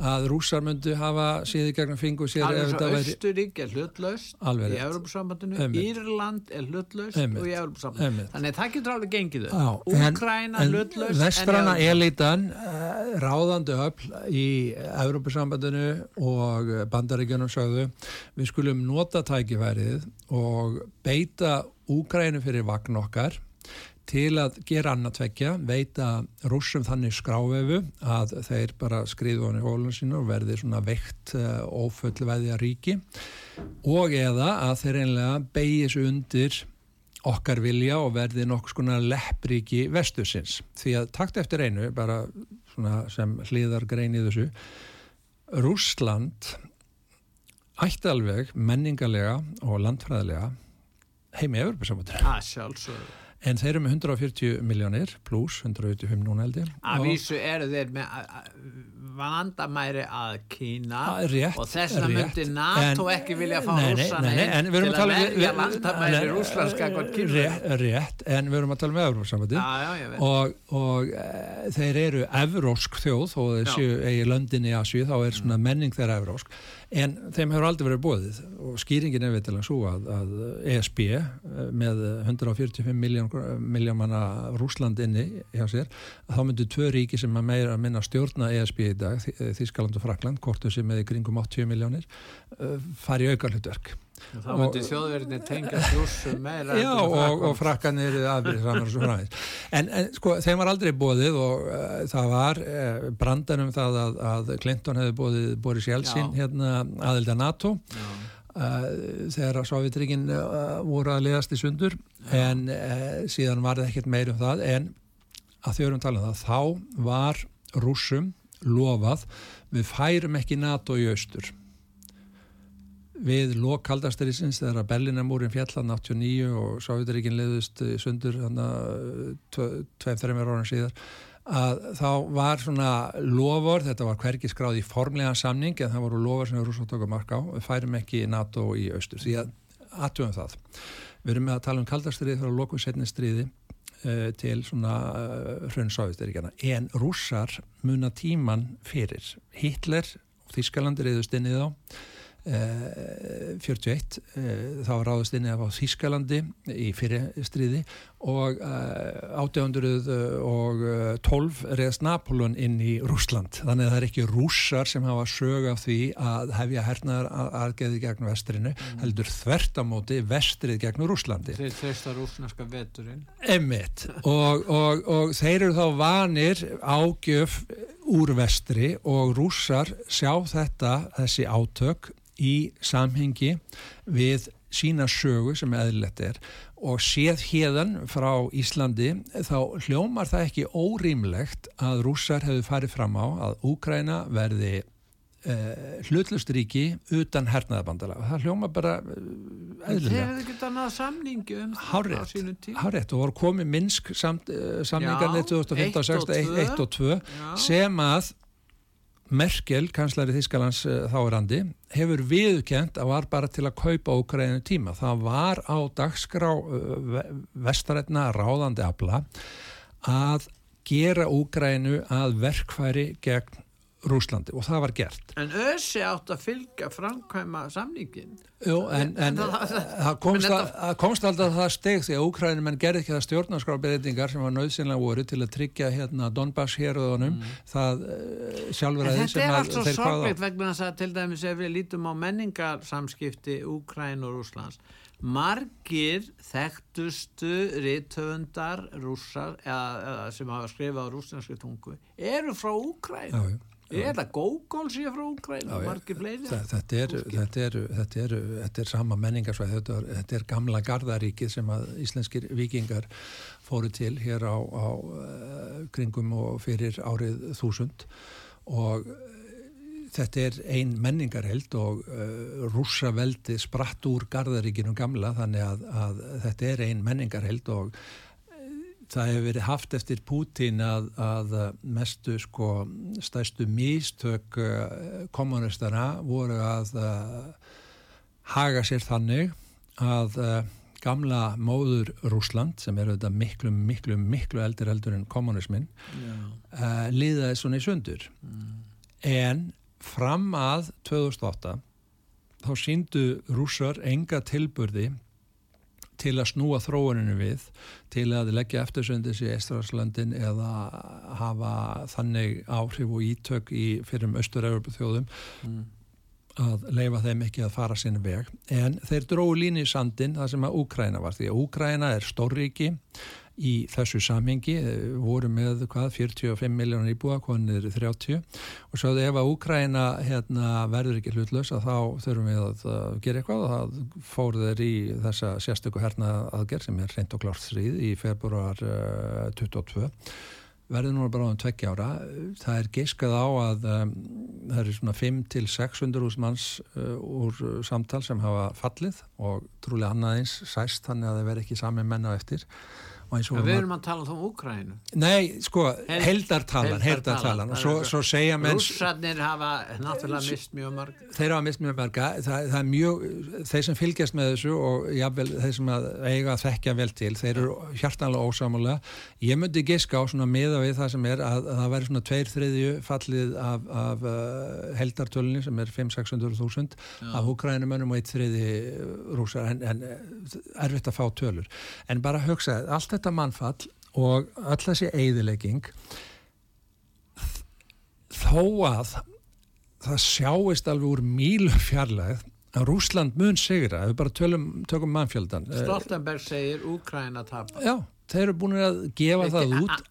að rússar myndu hafa síði gegnum fingu sér Alveg svo Östurík er hlutlaust í. Európusambandinu. Írland er hlutlaust og í Európusambandinu. Þannig að það getur alveg gengið Úkraina hlutlaust í elitan uh, ráðandi öll í Európusambandinu og bandaríkjunum sögðu við skulum nota tækifærið og beita Úgrænu fyrir vagn okkar til að gera annað tvekja, veita rússum þannig skrávefu að þeir bara skriðu hann í hólun sínu og verði svona veikt uh, ófullveðja ríki og eða að þeir einlega beigis undir okkar vilja og verði nokkuð skona leppríki vestusins. Því að takt eftir einu, bara svona sem hliðar grein í þessu, Rússland ætti alveg menningarlega og landfræðilega heimi Evropasamöndri. Að sjálfsögðu. En þeir eru með 140 miljónir pluss 125 núna held ég. Að vísu eru þeir með vandamæri að Kína Ah, rétt, og þess rétt. myndi NATO En- ekki vilja fá rússana inn til að að verja landamæri nei, rússlandska hvort Kína. Rétt, rétt, en við erum að tala með ég veit. og, og e, þeir eru evrósk þjóð og séu eigi löndin í Asju þá er svona menning þeirra evrósk en þeim hefur aldrei verið bóðið og skýringin er vitilega svo að, að ESB eh, með 145 miljón, miljón manna Rúsland inni hjá sér þá myndu tvö ríki sem að meira að minna stjórna ESB í dag, Þý- Þýskaland og Frakland hvort þau sem með í kringum 80 miljónir fari í auka hlutverk Þá myndi þjóðverðinni tengja rússum meira Já, og, og Frakkland. frakkan eru aðbyrðið saman og svo framvegis. En, en sko, þeim var aldrei bóðið og uh, það var uh, brandan um það að, að Clinton hefði bóðið Boris Jeltsin hérna aðelda NATO Já. Uh, þegar að Sovjetríkin uh, voru að liðast í sundur en uh, síðan var það ekkert meir um það en að þau erum talað um það þá var rússum lofað við færum ekki NATO í austur. Við lok kaldasterisins þegar að Berlinamúrin fjallan 89 og Sovjetaríkin leiðust í sundur tveim, þreymur ára síðar að þá var svona lofur, þetta var hvergi skráð í formlega samning en það voru lofur sem við rúsum tóka mark á, við færum ekki NATO í austur, því að aðtöfum það. Við erum með að tala um kaldastrið frá lokum setni stríði uh, til svona uh, hrunn Sovjetaríkjana en rússar muna tíman fyrir. Hitler og Þískaland reyðust inn í þá 41 uh, þá ráðast inn á Þískalandi í fyrir stríði og uh, 1812 reyðast Napolón inn í Rúsland þannig að það er ekki rússar sem hafa sög af því að hefja hernaðar aðgeði gegn vestrinu, heldur þvertamóti vestrið gegn Rúslandi Þeir treysta rússneska veturinn. Emmitt og, og, og þeir eru þá vanir ágjöf úr vestri og rússar sjá þetta, þessi átök í samhengi við sína sögu sem eðlilegt er og séð hérðan frá Íslandi þá hljómar það ekki órýmlegt að rússar hefur farið fram á að Úkræna verði uh, hlutlust ríki utan hernaðabandala og það hljómar bara uh, Þeir eðlilega. hefðu ekki annað samningi um það á sínum tíma. hárrétt og voru komið Minsk samt, uh, samningarnir Já, 2015 eitt og 16, tvö. 1 og 2 Já. sem að Merkel, kanslari Þískalands uh, þáurandi, hefur viðkjent að var bara til að kaupa Úkraínu tíma. Það var á dagskrá uh, vestarætna ráðandi afla að gera Úkraínu að verkfæri gegn Rúslandi og það var gert. En Össi átt að fylgja framkvæma samningin. Jú, en, en Það- það komst, að, að komst alltaf það steg því að Úkrænum en gerði ekki það stjórnarskrábreytingar sem var nöðsynlega voru til að tryggja hérna Donbass héröðunum það uh, En sjálfræði þetta sem er að allt svo þeir sorgleitt vegna þess að til dæmis ef við lítum á menningarsamskipti Úkræn og Rúslands margir þekktustu rithöfundar rússar eða, eða sem hafa skrifað á rúsnarski tungu eru frá Úkræn Já. er þetta Gógól sé frá Úkræn Já, og margir fleiri Þetta er, þetta, er, þetta, er, þetta er sama menningarsvæð, þetta, þetta er gamla gardaríkið sem að íslenskir vikingar fóru til hér á, á uh, kringum og fyrir árið þúsund og uh, þetta er ein menningarheld og uh, rússaveldi spratt úr gardaríkinu gamla þannig að, að þetta er ein menningarheld og það hefur verið haft eftir Pútín að, að mestu sko stæstu místök uh, kommunistana voru að uh, haga sér þannig að uh, gamla móður Rúsland sem er auðvitað miklu, miklu, miklu eldur eldur en kommunismin uh, liðaði svona í sundur. En fram að 2008 þá síndu rússar enga tilburði til að snúa þróuninu við til að leggja eftirsöndis í Eistræðslandin eða hafa þannig áhrif og ítök í fyrir um austur-európa þjóðum Mm. að leifa þeim ekki að fara sinni veg en þeir dróðu línu í sandin það sem að Úkræna var því að Úkræna er stórriki í þessu samhengi eh, voru með hvað 45 miljónar íbúa, konir 30 og svo ef að Úkræna hérna, verður ekki hlutlaus að þá þurfum við að, gera eitthvað og það fór þeir í þessa sérstöku herna aðgerð sem er reynd og klárt þrýð í februar uh, 22 verður núna bara á um tveggja ára. Það er geiskað á að um, það eru svona 5 til 600 úrs manns uh, úr samtal sem hafa fallið og trúlega annaðins sæst þannig að það verður ekki sami menna eftir við erum að tala þá um Úkrænu. Nei, sko, Held- heldartalan, heldartalan og svo, svo segja menn Rússarnir hafa náttúrulega mist mjög marg. þeir hafa mist mjög marga það, það er mjög, þeir sem fylgjast með þessu og jafnvel þeir sem að eiga að þekkja vel til, þeir eru hjartanlega ósámálega ég myndi giska á svona miða við það sem er að, að það væri svona tveir þriðju fallið af, af uh, heldartölunni sem er 5-600.000 af húkrænumönnum og eitt þriði rúsar en, en erfitt að fá tölur. En bara hugsa, allt þetta mannfall og öll þessi eigðilegging þó að það sjáist alveg úr mílu fjarlæð að Rúsland mun sigra, ef við bara tölum, tökum mannfjöldan. Eh, Stoltenberg segir Úkræna tapa. Já, þeir eru búin að gefa það út.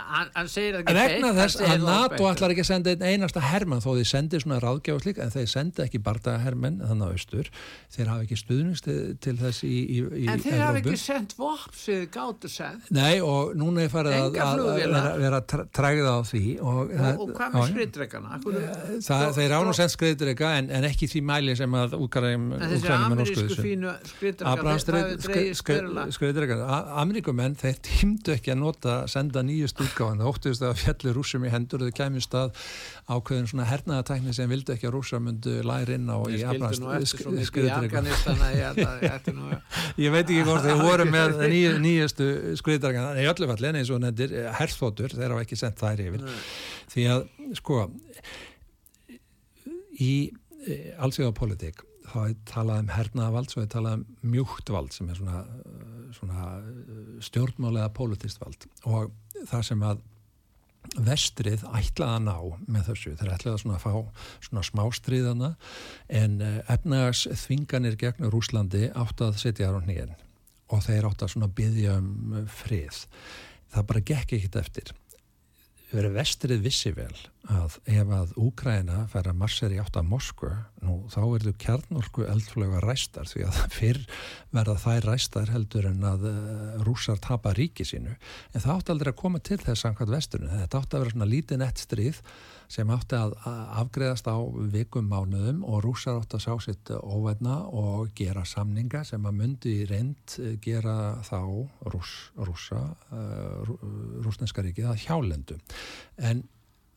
Segir það ekki Vegna þess að NATO ætlar ekki að senda einn einasta hermann þó þeir sendi svona ráðgjáð slík en þeir sendi ekki bardahermenn þannig á austur. Þeir hafa ekki stuðnist til, þess í, í, í En þeir hafa ekki sendt vopn sem þið gáttu sendt. Nei og núna er farið að, að, að vera, vera tr- trægða á því. Og, Og, og hvað með skriðdregana? Það, þeir án og sendt skriðdrega en, en ekki því mæli sem að úkræðum En þessi amerísku fínu skriðdregar, tímdu ekki að nota senda nýjust útgáðan það óttuðist að fjalli rússum í hendur og þau kemur stað ákveðin svona hernaðatækni sem vildu ekki að rússa myndu læri inn á í Afganistana ég að <laughs> veit ekki hvort þeir <laughs> voru með nýju, nýjustu skriðdregan en í öllu falli, en eins og nefndir herþótur, þeir hafa ekki sendt þær yfir. Því að sko í allsíða politík þá er talað um hernaðavald svo er talað um mjúkt vald sem er svona, uh, stjórnmálega politist vald. Og það sem að vestrið ætlaði að ná með þessu, þeir ætlaði að svona fá svona smástriðana en uh, efnagas þvinganir gegn Rúslandi átt að setja á hnýjan og þeir átt að svona byggja um frið. Það bara gekk ekkit eftir verið vestrið vissi vel að ef að Úkræna fær að marsera í átt að Moskvu, nú þá verður kjarnorku eldflöga ræstar því að <laughs> fyrr verða þær ræstar heldur en að uh, rússar tapa ríki sínu. En það átti aldrei að koma til þess samkvæmt vesturinn, þetta átti að vera svona lítið nett stríð sem átti að afgreðast á vikum mánuðum og rússar átti að sá sitt óvætna og gera samninga sem að myndi reynd eh, gera þá rúss, rússa uh, rúsneska ríkið að hjálendu. En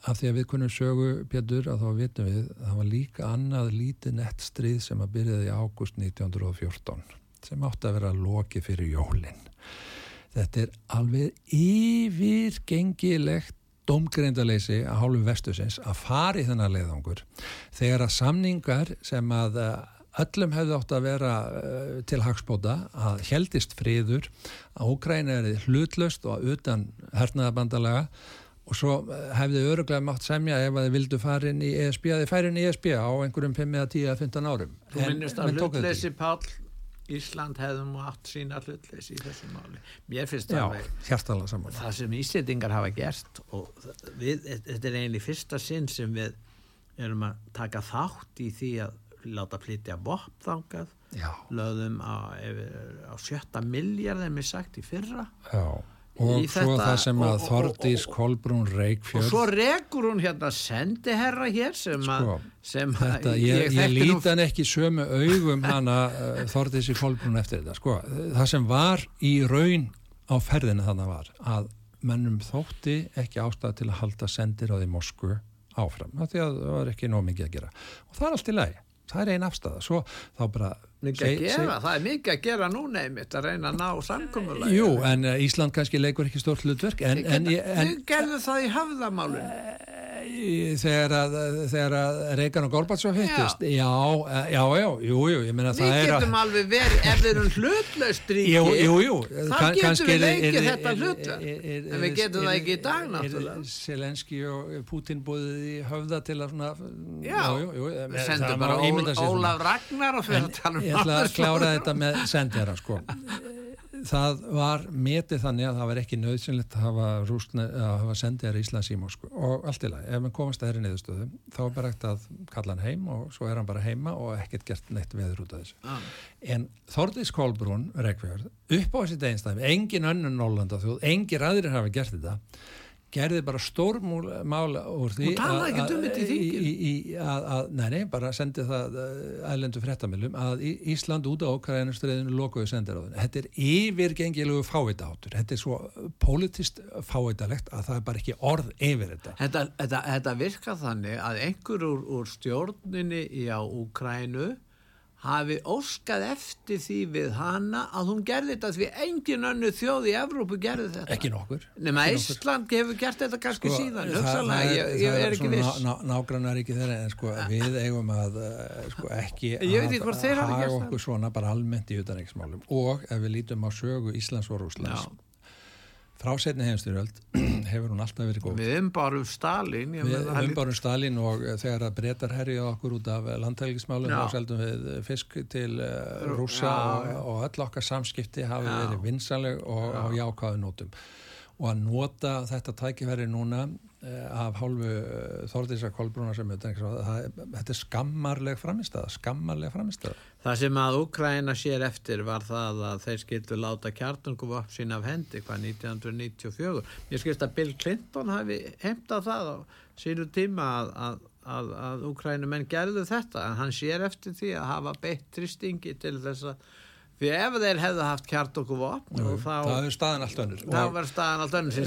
af því að við kunnum sögu Pétur að þá vitum við að það var líka annað lítið nett stríð sem að byrjaði í águst 1914 sem átti að vera loki fyrir jólin. Þetta er alveg yfirgengilegt domgreyndaleysi að hálfu vestusins að fari þennan leiðangur þegar að samningar sem að eh, öllum hefði átt að vera uh, til hagspóta að heldist friður að Úkræna er hlutlaust og utan hernaðabandalega og svo eh, hefði öruglega mátt semja ef að þið vildu fara inn í ESB að þið færi inn í ESB á einhverjum 5 eða 10 eða 15 árum. Þú minnist að hlutleysi Páll Ísland hefðum átt sína hlutleysi í þessu máli. Mér finnst það Já, saman það sem Íslandingar hafa gert og það- við, þetta er eiginlega fyrsta sinn sem við erum að taka þátt í því að láta flytja þangað. Já, lögðum á, á sjötta miljard þeim er sagt í fyrra. Já og svo það sem og- að og- og- Þordís og- Kolbrún og Reykjörð svo rekur hún hérna sendiherra hér sem að Sko, sem Þetta, að ég, ég, líti hann ekki sömu augum hana uh, Þordísi Kolbrún eftir þetta. Sko, það sem var í raun á ferðinu þannig var að mennum þótti ekki ástæða til að halda sendir á því Moskvu áfram, það var ekki nóg mikið að gera. Og það er allt í lagi það er einn afstæða svo þá bara Mikið að gera, það er mikið að gera núna einmitt að reyna að ná samkomulega Jú, en uh, Ísland kannski leikur ekki stórt hlutverk en, en, en, Þau gerðu það í höfðamálun þegar að, þegar að Reykján og Gorbatsov hittist. Já, já, já, jú, jú ég meina Við getum að... alveg verið, ef við erum hlutlaust ríki jú, jú, jú. þá getum við leikið þetta hlutverk. en við getum það ekki í dag náttúrulega. Selenski og Putin búið í höfða til að svona Já, við sendum bara Ólaf Ragnar og fyrir að tala um Ég ætla að klára þetta með sendjara sko <laughs> það var metið þannig að það var ekki nöðsynlegt að hafa, hafa sendið í Íslands í Moskvu og allt í lagi, ef mann komast að þeirri niðurstöðu þá er bara ekkert að kalla hann heim og svo er hann bara heima og ekkert gert neitt veður út af þessu ah. en Þordís Kolbrún Reykjavíð, upp á þessi deginstæmi engin önnun Nólanda þjóð, engir aðrir hafa gert þetta gerði bara stórmála úr því að, nei, nei, bara sendi það ælendu eh, fréttamilum að Ísland út á okkræðinustriðinu lokuðu sendiráðinu. Þetta er yfirgengilegu fáiðáttur. Þetta er svo politist fáiðalegt að það er bara ekki orð yfir þetta. Þetta, þetta, þetta virka þannig að einhver úr, úr stjórninni í á Úkrænu hafi óskað eftir því við hana að hún gerði þetta því engin önnu þjóð í Evrópu gerði þetta. Ekki nokkur. Nema Ísland hefur gert þetta kannski sko, síðan. hugsalega, ég, ég er ekki viss. ná, nágrannar ekki þeirra en sko við eigum að eh, sko ekki að hafa okkur svona bara almennt í utanægismálum og ef við lítum á sögu Íslands og Rúslands Já frá setni heimstyrjöld <clears throat> hefur hún alltaf verið góð. Við umbárum Stalin. Við umbárum Stalin og þegar að breytar herja okkur út af landtækismálum og seldum við fisk til uh, rúsa og, og öll okkar samskipti hafi já. verið vinsanleg og á jákáðu nótum. Og að nota þetta tækifæri núna af hálfu Þordísa Kolbrúna sem þetta er skammarleg framistada, skammarleg framistada. Það sem að Ukraina sér eftir var það að þeir skildu láta kjartungum upp sín af hendi hvað 1994. Ég skilst að Bill Clinton hafi heimtað það á sínu tíma að, að, að, Ukraínumenn gerðu þetta en hann sér eftir því að hafa beitt tristingi til þess að Því ef þeir hefðu haft kjart okkur vopn Það er staðan allt önnur. Það var staðan allt önnur. Sem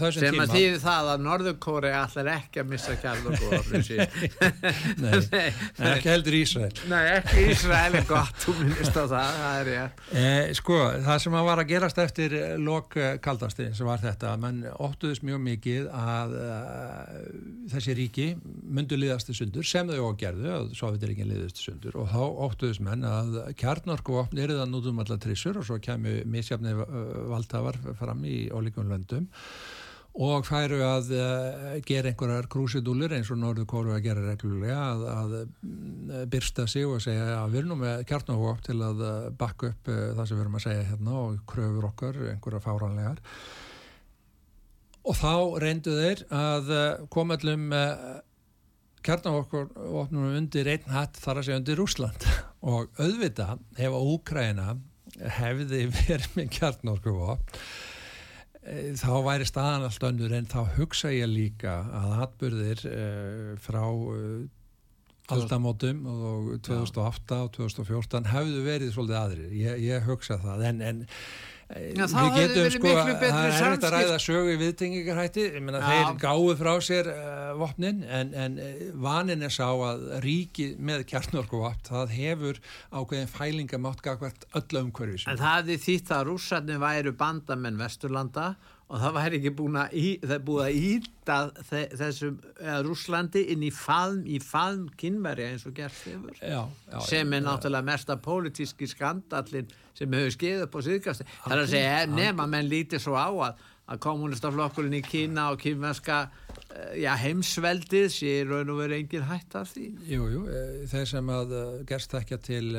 það sem að þýði það að Norðurkóri allir ekki að missa kjart okkur vopn <laughs> Nei, <laughs> ekki heldur Ísrael. Nei, ekki Ísrael er gott þú minnist á það, það er ég <laughs> eh, Sko, það sem var að gerast eftir lok kaldasti sem var þetta. Menn óttuðist mjög mikið að uh, þessi ríki myndu liðast í sundur sem þau og gerðu, að Sovjetiríkin liðast í sundur. Og þá óttuðist menn að kjartnorku yrðan út um alla trissur og svo kemur misjafni valdhafar fram í ólíkum löndum og færu að uh, gera einhverjar krúsidúlur eins og Norður Kóru að gera reglulega að, að byrsta sig og segja að við erum með kjartnáhóp til að bakka upp uh, það sem við erum að segja hérna og kröfur okkar einhverja fáranlegar og þá reyndu þeir að koma allum uh, kjarnavopnum undir einn hatt þar að segja undir Rúsland <laughs> og auðvita ef að Úkræna hefði verið með kjarnavopn eh, þá væri staðan allt önnur en þá hugsa ég líka að atbyrðir uh, frá uh, aldamótum og 2008 og 2014 hefðu verið svolítið aðrir, ég, ég hugsa það en, en Já, við getum sko að það er hægt að ræða sögu í viðtengingarhætti. Þeir gáðu frá sér uh, vopnin en, en uh, vanin er sá að ríki með kjarnorkuvopn það hefur ákveðin fælingamátt gagvert öll umhverfis en það er þýtt að rússarnir væru bandamenn Vesturlanda og það væri ekki búin að, í, að íta þessum Rúslandi inn í faðm í faðm kynveri eins og gert yfir sem er náttúrulega mesta pólitíski skandallin sem hefur skeið upp á síðkast það er að segja nema menn lítið svo á að, að kommunistaflokkurinn í Kína og kynverska eh, já, heimsveldið sé raun og verið engin hætt af því. Jújú, jú, eh, þeir sem að eh, gerst ekki til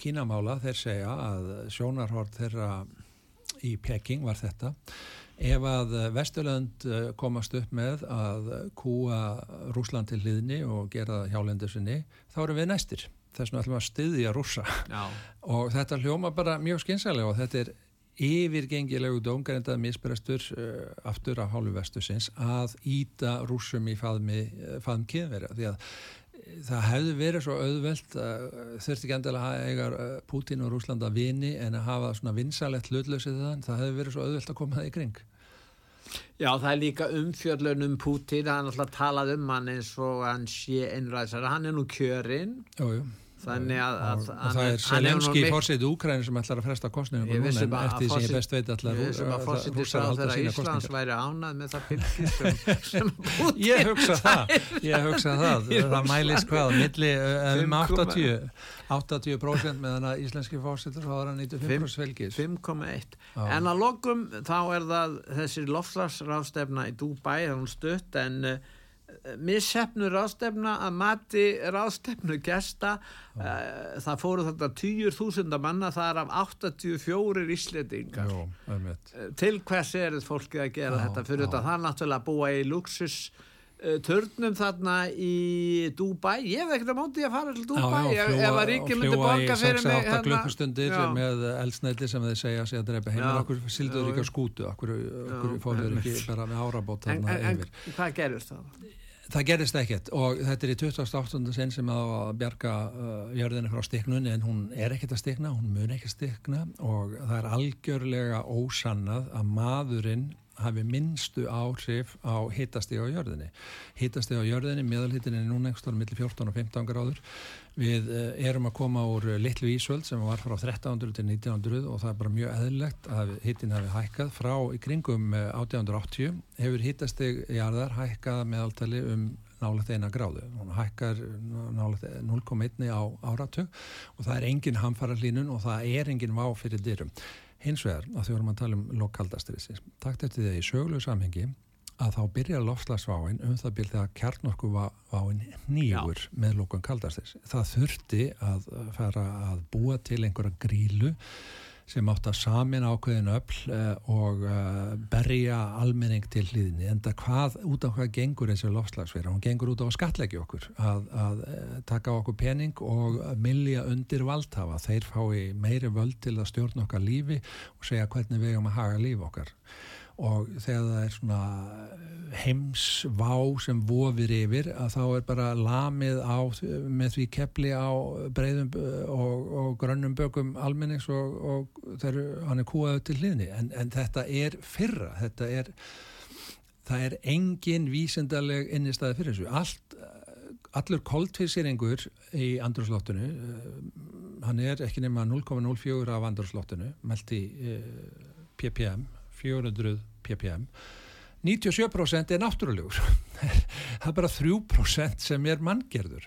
Kínamála þeir segja að sjónarhort þeirra í Peking var þetta. Ef að Vesturland eh, komast upp með að kúa Rúsland til hliðni og gera hjálendur sinni, þá erum við næstir. Þess vegna ætlum við að styðja rúsa <laughs> og þetta hljóma bara mjög skynsælega og þetta er yfirgengilegu dóngarendað misbrestur uh, aftur af hálfu vestusins að íta rúsum í faðmi, eh, faðm kynverja því að það hefði verið svo auðvelt þurfti ekki endilega að eiga uh, Pútín og Rúsland að vini en að hafa svona vinsalett hlutlösið þann, það hefði verið svo auðvelt að koma það í kring Já, það er líka umfjöllun um Putin, hann er alltaf talað um hann eins og hann sé einræðsara, hann er nú kjörinn. Jú, jú. Þannig að, að og, og það er Selenski fórsett Úkræn sem ætlar að fresta kostningum núna, en eftir því sem ég best veit ætlar vissum að með sem, <laughs> sem Putin Ég hugsa það, ég hugsa það. Það mælist hvað, milli um 80 80% meðan að íslenski fórsettur þá er hann 95% fylgis. 5,1 En að lokum þá er það þessi lofslagsrástefna í Dubai, það er hún stutt en missefnu ráðstefna að mati ráðstefnu gesta uh, það fóru þetta 10.000 manna það er af 84 íslendingar. Jó, til hvers er þetta fólkið að gera já, þetta? Fyrir þetta það náttúrulega að búa í luxus uh, törnum þarna í Dubai, ég hef ekkert að móti að fara til Dubai já, já, fljúa, ef að ríkið myndi borga fyrir mig hérna, klukkustundir með eldsneiti sem þeir segja sig að drepa heimur, okkur sildur ekki á skútu. Okkur, fóður ekki bara með árabót en, en, en hvað gerist það? Það gerist ekkert og þetta er í 28. sinn sem að bjarga uh, jörðinu frá stiknun en hún er ekkert að stikna, hún mun ekki að stikna og það er algjörlega ósannað að maðurinn hafi minnstu áhrif á hittasteg á jörðinni. Hittasteg á jörðinni, meðalhittin er núna einhverstað millir 14 og 15 gráður. Við erum að koma úr litlu ísöld sem var frá 1300 til 1900 og það er bara mjög eðlilegt að hittin hafi hækkað frá í kringum 1880 hefur hittasteg jarðar hækkað meðaltali um nálega þeina gráðu. Hún hækkar nálega 0,1 á áratug og það er engin hamfara hlínun og það er engin vá fyrir dyrum. Hins vegar, að þau vorum að tala um lokaldastriðsins, takt eftir því að í söglu samhengi að þá byrja lofslagsváin um það byrja þegar kjarnorkuváin nýjur Já. með lókun kaldastriðs. Það þurfti að fara að búa til einhverja grílu sem átt að samin ákveðin öll og berja almenning til hlýðinni en hvað, út á hvað gengur þessi lofslagsverð, hún gengur út á að skatleggja okkur að, að taka okkur pening og millja undir valdhafa. Þeir fái meiri völd til að stjórna okkar lífi og segja hvernig við erum að haga líf okkar og þegar það er svona heimsvá sem vofir yfir að þá er bara lamið á, með því kepli á breyðum og, og grönnum bökum almennings og, og þeir, hann er kúaðu til hliðni en, en þetta er fyrra þetta er það er engin vísendaleg innistæði fyrir þessu. Allt allur koltvísýringur í andrúrslóttinu hann er ekki nema 0,04 af andrúrslóttinu meld í ppm 400 ppm. 97% er náttúrulegur. <laughs> Það er bara 3% sem er manngerður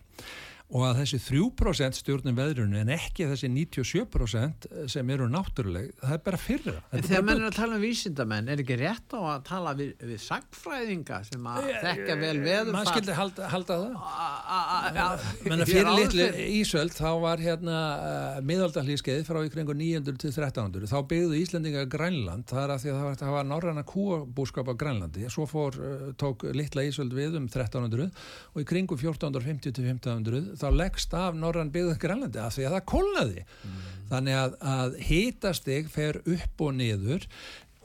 og að þessi 3% stjórnum veðrunu en ekki þessi 97% sem eru náttúruleg, það er bara fyrra. En þegar menn er að tala um vísindamenn er ekki rétt á að tala við, við sagfræðinga sem að þekka vel veður mann skildi halda, halda það. Menn að fyrir litli Ísöld þá var hérna uh, miðaldalískeið frá í kringu 900 til 1300 þá byggðu Íslandinga Grænland það er að því að það var, það var norræna kúabúskap á Grænlandi, svo fór tók litla Ísöld við um 1300 og í kringu 1450 til 1500 þá leggst af norrann byggðu Grænlandi af því að það kólnaði. Mm. þannig að, að hitastig fer upp og niður.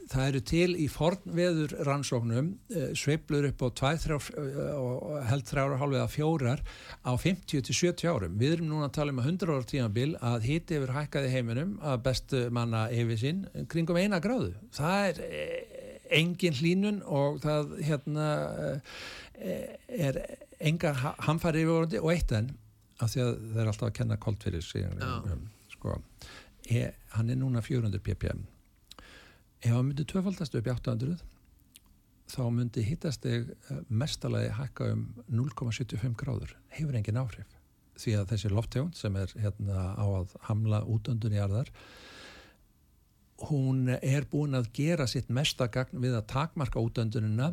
Það eru til í fornveður rannsóknum uh, sveiblur upp á 2, 3 og held 3,5 eða 4 á 50-70 árum. Við erum núna að tala um að 100 ára tímabil að hiti yfir hækkaði heiminum að bestu manna yfir sín kringum eina gráðu. Það er eh, engin hlínun og það hérna eh, er enga hamfari yfirvorandi og eitt enn af því að það er alltaf að kenna kolt fyrir sig um, sko, e, hann er núna 400 ppm. Ef hann myndi tvöfaldast upp í 800 þá myndi hittasteg eh, mestalagi hækka um 0,75 gráður. Hefur engin áhrif því að þessi lofttegund sem er hérna á að hamla útöndun í arðar hún er búin að gera sitt mestagagn við að takmarka útöndunina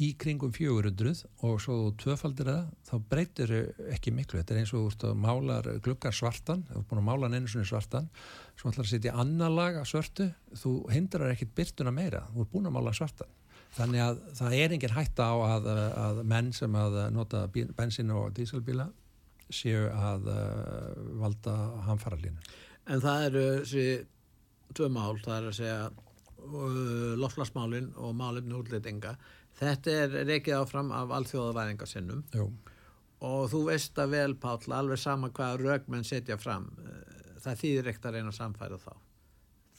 í kringum 400 og svo þú tvöfaldir það, þá breytir ekki miklu. Þetta er eins og þú ert að mála glukkar svartan, þú ert búin að mála hann einu svona svartan, svo ætlar að setja annar lag af svörtu, þú hindrar ekkit byrtuna meira, þú ert búin að mála svartan. Þannig að það er engin hætta á að, að menn sem að nota bensin og díselbíla séu að uh, valda hamfaralínu. En það eru þessi tvö mál, það er að segja uh, loflasmálinn og málinn útlétinga Þetta er reykið áfram af alþjóðavæðingarsinnum og þú veist að vel Páll alveg sama hvaða raugmenn setja fram eh, það þýðir ekkert að reyna að samfæra þá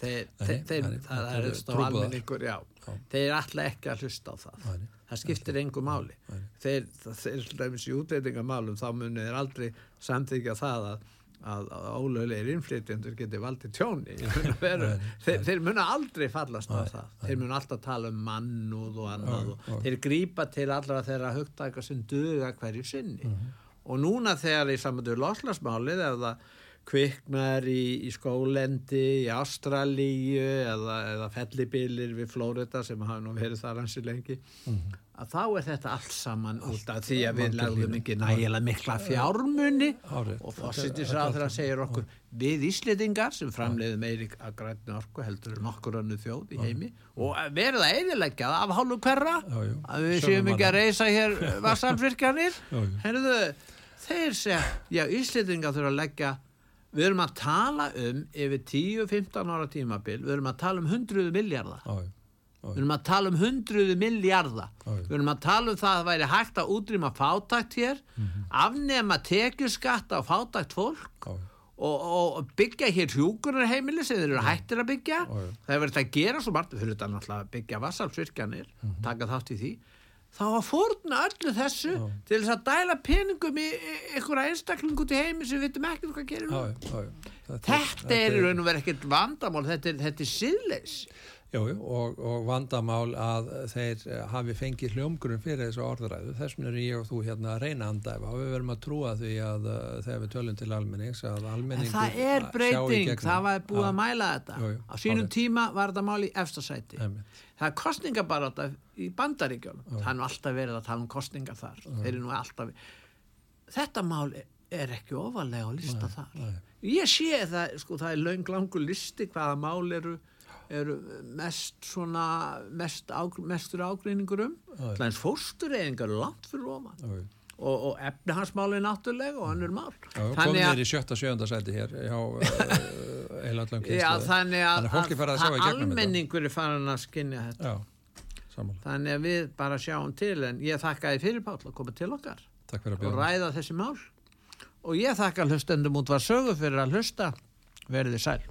þeir, Nei, þeir, nei, það þetta er trúboðar. almenningur, já. Já. Þeir ætla ekki að hlusta á það. Nei, nei. Það skiptir engu máli. Þeir, þeir, þeir í útlendingamálum, þá munir þeir aldrei samþykja það að, að, ólöglegir innflytjendur geti valdið tjóni. Veru, þeir, þeir muna aldrei fallast á það. Þeir muna alltaf tala um mannúð og annað. Og Þeir grípa til allra þeirra hugtæka sem duga hverju sinni. Mhm. Og núna þegar í samandur loslasmálið, það kviknar í, í skólendi, í Ástralíu eða, eða fellibilir við Flórida sem hafa nú verið þar hansi lengi, að þá er þetta allt saman út af því að við lagðum ekki nægilega mikla fjármunni Hárrétt. og fósittisráður að segja okkur við Íslendingar sem framleiðum meiri að grænni orku heldur en okkur annu þjóð í heimi og verða einilegja af hálfu hverra að við séum ekki að reysa hér vassanfyrkjanir <laughs> þeir segja, já, Íslendingar þurfa að leggja, við erum að tala um yfir 10-15 ára tímabil, við erum að tala um hundruðu miljardar. Við erum að tala um hundruðu já. Við erum að tala um það að það væri hægt að útrýma fátækt hér, Mhm. afnema tekjuskatt á fátækt fólk já. og, og byggja hér hjúkurarheimili sem þeir eru hættir að byggja. Já. Það er verið að gera svo margt, fyrir þetta náttúrulega að byggja vassalsvirkjanir, Mhm. taka þátt í því. Þá að fórna öllu þessu til þess að dæla peningum í einhverja einstaklingu út í heimi sem við vitum ekki hvað gerir nú. já. Þetta er í raun og verið ekkert vandamál, þetta er, þetta er síðleis. Jú, jú, og, og vandamál að þeir eh, hafi fengið hljómgrunn fyrir þessu orðræðu. Þess vegna er ég og þú hérna að reyna að andæfa og við verum að trúa því að uh, þegar við tölum til almennings að En almenningur það er í breyting, það var búið að mæla þetta. Jú, Á sínum hárrétt. tíma var þetta mál í. Einmitt. Það er kostningabaráta í bandaríkjónum. Það er nú alltaf verið að tala um kostningar þar. Alltaf... Þetta mál er ekki ofalega á lista þar. nei. Ég sé það, sko, það er löng langur listi hvaða mál eru, eru mest svona, mest á, mestur ágreiningur um. Þannig fóstureyðingar eru langt fyrir ofan. Já. Og, og efnihansmáli náttúrulega og önnur mál. Komið þér í sjötta sjöunda sæti hér hjá uh, eilandlum Já, þannig að, að að að almenningur er farin að skinja þetta. Já. Þannig að við bara sjáum til en ég þakka þið fyrir Páll að koma til okkar að og ræða þessi mál og ég þakka hlustendum út var sögu fyrir að hlusta verði sæl.